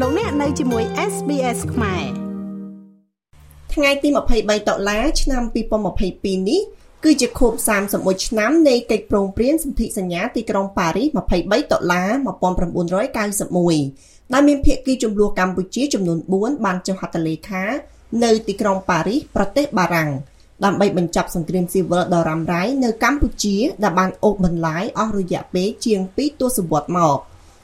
លោកអ្នកនៅជាមួយ SBS ខ្មែរថ្ងៃទី23ដុល្លារឆ្នាំ2022នេះគឺជាខួប31ឆ្នាំនៃកិច្ចព្រមព្រៀងសន្ធិសញ្ញាទីក្រុងប៉ារីស23ដុល្លារ1991ដែលមានភាគីចំនួនកម្ពុជាចំនួន4បានចុះហត្ថលេខា នៅទីក្រុងប៉ារីសប្រទេសបារាំងដើម្បីបញ្ចប់សង្គ្រាមស៊ីវិលដ៏រ៉ាំរ៉ៃនៅកម្ពុជាដែលបានអូសបន្លាយអស់រយៈពេលជាង2ទសវត្សរ៍មក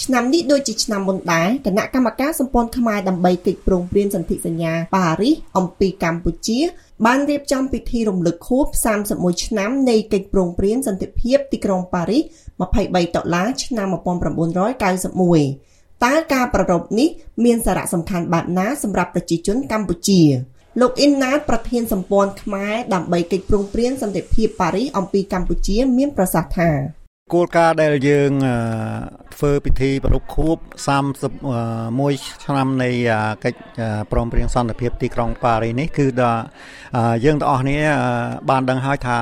ឆ្នាំនេះដូចជាឆ្នាំមុនដែរគណៈកម្មការសម្ព័ន្ធខ្មែរដើម្បីកិច្ចព្រមព្រៀងសន្ធិសញ្ញាប៉ារីសអំពីកម្ពុជាបានរៀបចំពិធីរំលឹកខួប31ឆ្នាំនៃកិច្ចព្រមព្រៀងសន្តិភាពទីក្រុងប៉ារីស23ដុល្លារឆ្នាំ1991តើការប្រារព្ធនេះមានសារៈសំខាន់បែបណាសម្រាប់ប្រជាជនកម្ពុជាលោកអ៊ីនណាតប្រធានសម្ព័ន្ធខ្មែរដើម្បីកិច្ចព្រមព្រៀងសន្តិភាពប៉ារីសអំពីកម្ពុជាមានប្រសាសន៍ថា គោលការណ៍ដែលយើងធ្វើពិធីប្រពខួប31ឆ្នាំនៃកិច្ចព្រមព្រៀងសន្តិភាពទីក្រុងប៉ារីសនេះគឺដល់យើងទាំងអស់គ្នាបានដឹងហើយថា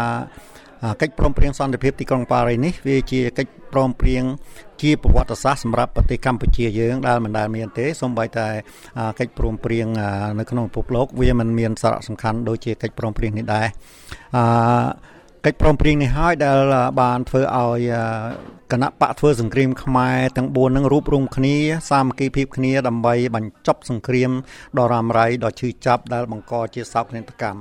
កិច្ចព្រមព្រៀងសន្តិភាពទីក្រុងប៉ារីសនេះវាជាកិច្ចព្រមព្រៀងជាប្រវត្តិសាស្ត្រសម្រាប់ប្រទេសកម្ពុជាយើងដែលមិនដែលមានទេសូម្បីតែកិច្ចព្រមព្រៀងនៅក្នុងពិភពលោក វាមិនមានសារៈសំខាន់ដូចជាកិច្ចព្រមព្រៀងនេះដែរអឺ កិច្ចព្រមព្រៀងនេះហើយដែលបានធ្វើឲ្យ គណៈបកធ្វើសង្គ្រាមខ្មែរទាំង4នឹងរួបរวมគ្នាសាមគ្គីភាពគ្នាដើម្បីបញ្ចប់សង្គ្រាមដ៏រ៉ាំរ៉ៃដ៏ឈឺចាប់ដែលបង្កជាសោកនាដកម្ម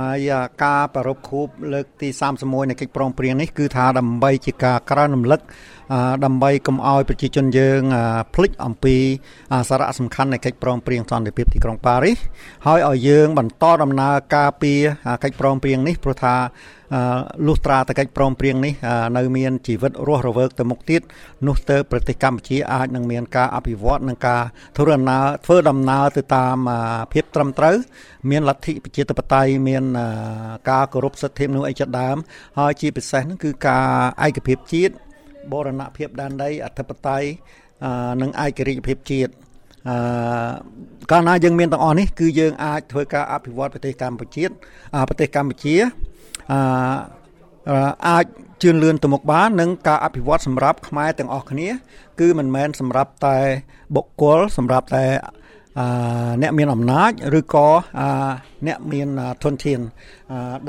ហើយការប្រពខូបលើកទី31នៃកិច្ចព្រមព្រៀងនេះគឺថាដើម្បីជាការក្រើនរំលឹកដើម្បីកុំឲ្យប្រជាជនយើងភ្លេចអំពីសារៈសំខាន់នៃកិច្ចព្រមព្រៀងសន្តិភាពទីក្រុងប៉ារីសហើយឲ្យយើងបន្តដំណើរការពារកិច្ចព្រមព្រៀងនេះព្រោះថាលុះត្រាតែកិច្ចព្រមព្រៀងនេះនៅមានជីវិតរស់រវើកទៅមុខទៀតនោះទៅប្រទេសកម្ពុជាអាចនឹងមានការអភិវឌ្ឍនិងការធ្វើដំណើរធ្វើដំណើរទៅតាមភាពត្រឹមត្រូវមានលទ្ធិប្រជាធិបតេយ្យមានការគោរពសិទ្ធិមនុស្សអីជាដើមហើយជាពិសេសនោះគឺការឯកភាពជាតិបូរណភាពដែនដីអធិបតេយ្យនិងឯករាជ្យភាពជាតិអឺកាលណាយើងមានទាំងអស់នេះគឺយើងអាចធ្វើការអភិវឌ្ឍប្រទេសកម្ពុជាប្រទេសកម្ពុជាអឺ អាចជឿនលឿនទៅមុខបាននិងការអភិវឌ្ឍសម្រាប់ខ្មែរទាំងអស់គ្នា គឺមិនមែនសម្រាប់តែបុគ្គលសម្រាប់តែអ្នកមានអំណាចឬក៏អ្នកមានធនធាន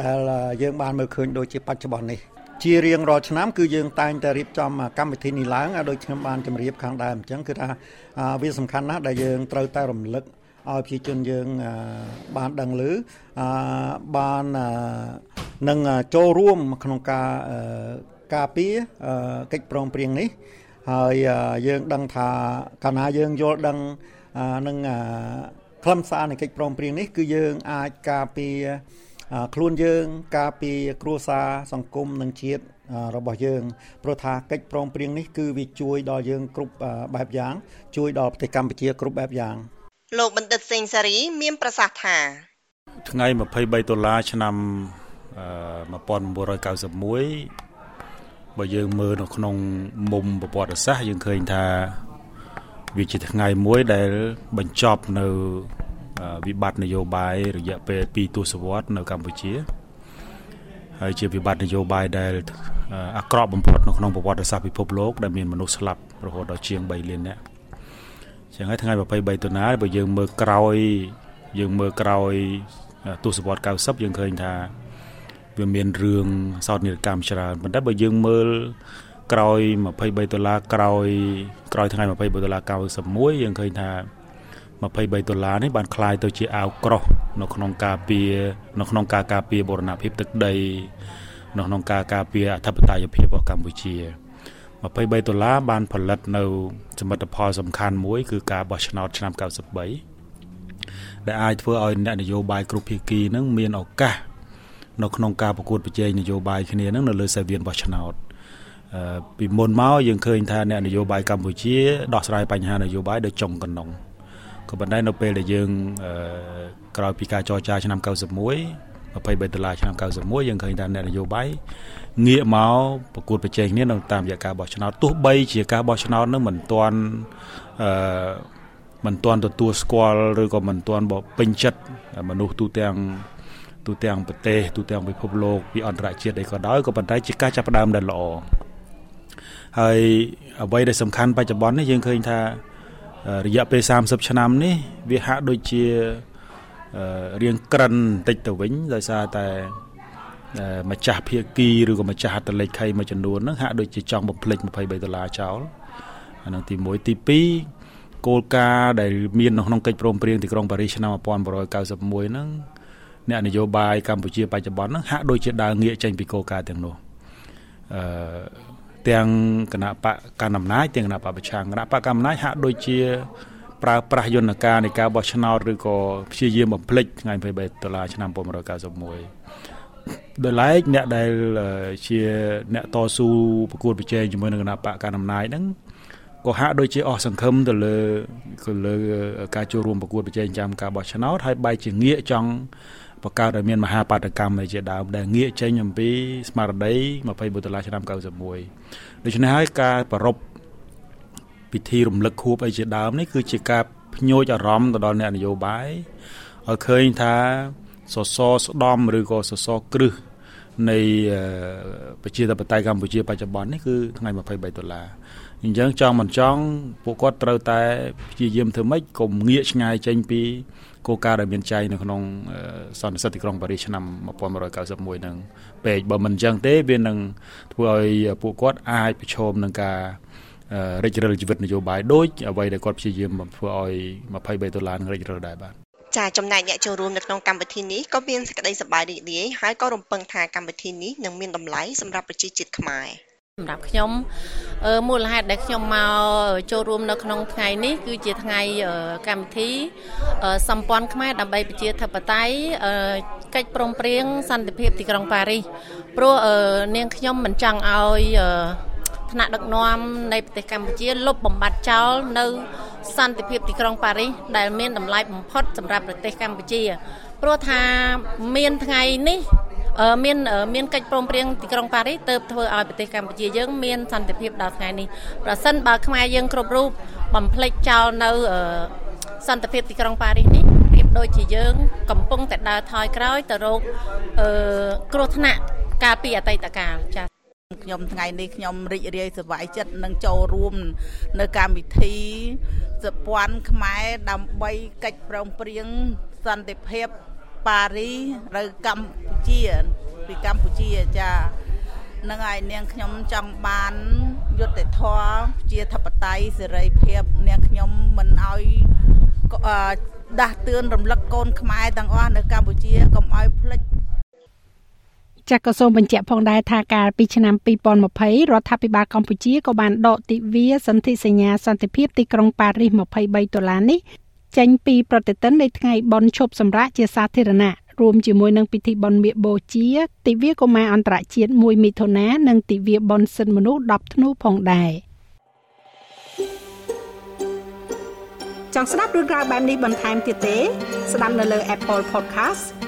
ដែលយើងបានមើលឃើញដូចជាបច្ចុប្បន្ននេះជារៀងរាល់ឆ្នាំគឺយើងតែងតែរៀបចំកម្មវិធីនេះឡើងដោយខ្ញុំបានជម្រាបខាងដើមអញ្ចឹងគឺថាវាសំខាន់ណាស់ដែលយើងត្រូវតែរំលឹក ឲ្យប្រជាជនយើងបានដឹងឮបាននឹងចូលរួមក្នុងការការពារកិច្ចព្រមព្រៀងនេះហើយយើងដឹងថាកាលណាយើងយល់ដឹងនឹងខ្លឹមសារនៃកិច្ចព្រមព្រៀងនេះគឺយើងអាចការពារខ្លួនយើងការពារគ្រួសារសង្គមនិងជាតិរបស់យើងព្រោះថាកិច្ចព្រមព្រៀងនេះគឺវាជួយដល់យើងគ្រប់បែបយ៉ាង ជួយដល់ប្រទេសកម្ពុជាគ្រប់បែបយ៉ាង លោកបណ្ឌិតសេងសារី មានប្រសាសន៍ថា ថ្ងៃ23ដុល្លារឆ្នាំ1991បើយើងមើលនៅក្នុងមុំប្រវត្តិសាស្ត្រយើងឃើញថាវាជាថ្ងៃមួយដែលបញ្ចប់នៅវិបត្តិនយោបាយរយៈពេល2ទសវត្សរ៍នៅកម្ពុជាហើយជាវិបត្តិនយោបាយដែលអាក្រក់បំផុតនៅក្នុងប្រវត្តិសាស្ត្រពិភពលោកដែលមានមនុស្សស្លាប់រហូតដល់ជាង3លាននាក់ ចឹងហើយថ្ងៃ23ដុល្លារបើយើងមើលក្រោយយើងមើលក្រោយទសវត្សរ៍90យើងឃើញថាវាមានរឿងសោតនីរកម្មច្រើនប៉ុន្តែបើយើងមើលក្រោយ23ដុល្លារក្រោយក្រោយថ្ងៃ23ដុល្លារ91យើងឃើញថា23ដុល្លារនេះបានคล้ายទៅជាអាវក្រោះនៅក្នុងការពារនៅក្នុងការការពារបូរណភាពទឹកដីនៅក្នុងការការពារអធិបតេយ្យភាពរបស់កម្ពុជា 23ដុល្លារបានផលិតនៅសមិទ្ធផលសំខាន់មួយ គឺការបោះឆ្នោតឆ្នាំ93ដែលអាចធ្វើឲ្យអ្នកនយោបាយគ្រប់ភាគីនឹងមានឱកាសនៅក្នុងការប្រកួតប្រជែងនយោបាយគ្នានឹងនៅលើសាវៀនបោះឆ្នោតពីមុនមកយើងឃើញថាអ្នកនយោបាយកម្ពុជាដោះស្រាយបញ្ហានយោបាយដោយចុងកណ្ដុងក៏ប៉ុន្តែនៅពេលដែលយើងក្រោយពីការចរចាឆ្នាំ91 23ដុល្លារឆ្នាំ91យើងឃើញថាអ្នកនយោបាយងាកមកប្រកួតប្រជែងគ្នានៅតាមរយៈការបោះឆ្នោតទោះបីជាការបោះឆ្នោតនឹងមិនទាន់អឺមិនទាន់ទទួលស្គាល់ឬក៏មិនទាន់ពេញចិត្តមនុស្សទូទាំងទូទាំងប្រទេសទូទាំងពិភពលោកពីអន្តរជាតិអីក៏ដោយក៏ប៉ុន្តែជាការចាប់ផ្ដើមដែលល្អហើយអ្វីដែលសំខាន់បច្ចុប្បន្ននេះយើងឃើញថារយៈពេល30ឆ្នាំនេះវាហាក់ដូចជា រៀងក្រិនបន្តិចទៅវិញដោយសារតែម្ចាស់ភៀកគីឬក៏ម្ចាស់ហត្ថលេខីមួយចំនួនហ្នឹងហាក់ដូចជាចង់បំភ្លេច23ដុល្លារចោលអានឹងទី1ទី2គោលការណ៍ដែលមាននៅក្នុងកិច្ចព្រមព្រៀងទីក្រុងប៉ារីសឆ្នាំ1991ហ្នឹងអ្នកនយោបាយកម្ពុជាបច្ចុប្បន្នហ្នឹងហាក់ដូចជាដើរងាកចេញពីគោលការណ៍ទាំងនោះអឺទាំងគណៈបកកណ្ដាលអំណាចទាំងគណៈបកប្រឆាំងគណៈបកកណ្ដាលអំណាចហាក់ដូចជា ប្រើប្រាស់យន្តការនៃការបោះឆ្នោតឬក៏ព្យាយាមបំភ្លេចថ្ងៃ23ដុល្លារឆ្នាំ1991ដោយឡែកអ្នកដែលជាអ្នកតស៊ូប្រកួតប្រជែងជាមួយនឹងគណៈបកកណ្ដាលអំណាចហ្នឹងក៏ហាក់ដូចជាអស់សង្ឃឹមទៅលើទៅលើការចូលរួមប្រកួតប្រជែងចាំការបោះឆ្នោតហើយបែរជាងាកចង់បង្កើតឲ្យមានមហាបាតកម្មជាដើមដែលងាកចេញអំពីស្មារតី24ដុល្លារឆ្នាំ91ដូច្នេះហើយការប្រព ពិធីរំលឹកខួបអីជាដើមនេះគឺជាការភ្ញូចអារម្មណ៍ទៅដល់អ្នកនយោបាយឲ្យឃើញថាសសរស្ដំឬក៏សសរគ្រឹះនៃប្រជាធិបតេយ្យកម្ពុជាបច្ចុប្បន្ននេះគឺថ្ងៃ23ដុល្លារអញ្ចឹងចង់មិនចង់ពួកគាត់ត្រូវតែព្យាយាមធ្វើម៉េចកុំងាកឆ្ងាយចេញពីគោលការណ៍ដែលមានចែងនៅក្នុងសន្និសីទទីក្រុងប៉ារីសឆ្នាំ1991នឹងពេកបើមិនអញ្ចឹងទេវានឹងធ្វើឲ្យពួកគាត់អាចប្រឈមនឹងការ រិចរិលជីវិតនយោបាយដូចអ្វីដែលគាត់ព្យាយាមធ្វើឲ្យ23ដុល្លារនឹងរិចរិលដែរបាទចាចំណែកអ្នកចូលរួមនៅក្នុងកម្មវិធីនេះក៏មានសេចក្តីសប្បាយរីករាយហើយក៏រំពឹងថាកម្មវិធីនេះនឹងមានតម្លៃសម្រាប់ប្រជាជាតិខ្មែរសម្រាប់ខ្ញុំមូលហេតុដែលខ្ញុំមកចូលរួមនៅក្នុងថ្ងៃនេះគឺជាថ្ងៃកម្មវិធីសម្ព័ន្ធខ្មែរដើម្បីប្រជាធិបតេយ្យកិច្ចព្រមព្រៀងសន្តិភាពទីក្រុងប៉ារីសព្រោះនាងខ្ញុំមិនចង់ឲ្យ ថ្នាក់ដឹកនាំនៃប្រទេសកម្ពុជាលុបបំបាត់ចោលនៅសន្តិភាពទីក្រុងប៉ារីសដែលមានតម្លៃបំផុតសម្រាប់ប្រទេសកម្ពុជាព្រោះថាមានថ្ងៃនេះមានមានកិច្ចព្រមព្រៀងទីក្រុងប៉ារីសទៅធ្វើឲ្យប្រទេសកម្ពុជាយើងមានសន្តិភាពដល់ថ្ងៃនេះប្រសិនបើខ្មែរយើងគ្រប់រូបបំភ្លេចចោលនៅសន្តិភាពទីក្រុងប៉ារីសនេះប្រៀបដូចជាយើង កំពុងតែដើរថយក្រោយទៅរកគ្រោះថ្នាក់កាលពីអតីតកាលចា៎ ខ្ញុំថ្ងៃនេះខ្ញុំរីករាយសប្បាយចិត្តនឹងចូលរួម នៅកម្មវិធីសព័ន្ធខ្មែរដើម្បីកិច្ចប្រឹងប្រែងសន្តិភាពប៉ារីនៅកម្ពុជាពីកម្ពុជាចានឹងហើយនាងខ្ញុំចង់បានយុត្តិធម៌ជាធិបតេយ្យសេរីភាព នាងខ្ញុំមិនឲ្យដាស់តឿនរំលឹកកូនខ្មែរទាំងអស់នៅកម្ពុជាកុំឲ្យភ្លេច ចាក់ក៏សូមបញ្ជាក់ផងដែរថាកាលពីឆ្នាំ2020រដ្ឋាភិបាលកម្ពុជាក៏បានដកទិវាសន្ធិសញ្ញាសន្តិភាពទីក្រុងប៉ារីស23ដុល្លារនេះចេញពីប្រតិទិននៃថ្ងៃបុណ្យឈប់សម្រាកជាសាធារណៈរួមជាមួយនឹងពិធីបុណ្យមាឃបូជាទិវាកុមារអន្តរជាតិ1មិថុនានិងទិវាបុណ្យសិទ្ធិមនុស្ស10ធ្នូផងដែរចង់ស្ដាប់រឿងរ៉ាវបែបនេះបន្ថែមទៀតទេ ស្ដាប់នៅលើ Apple Podcast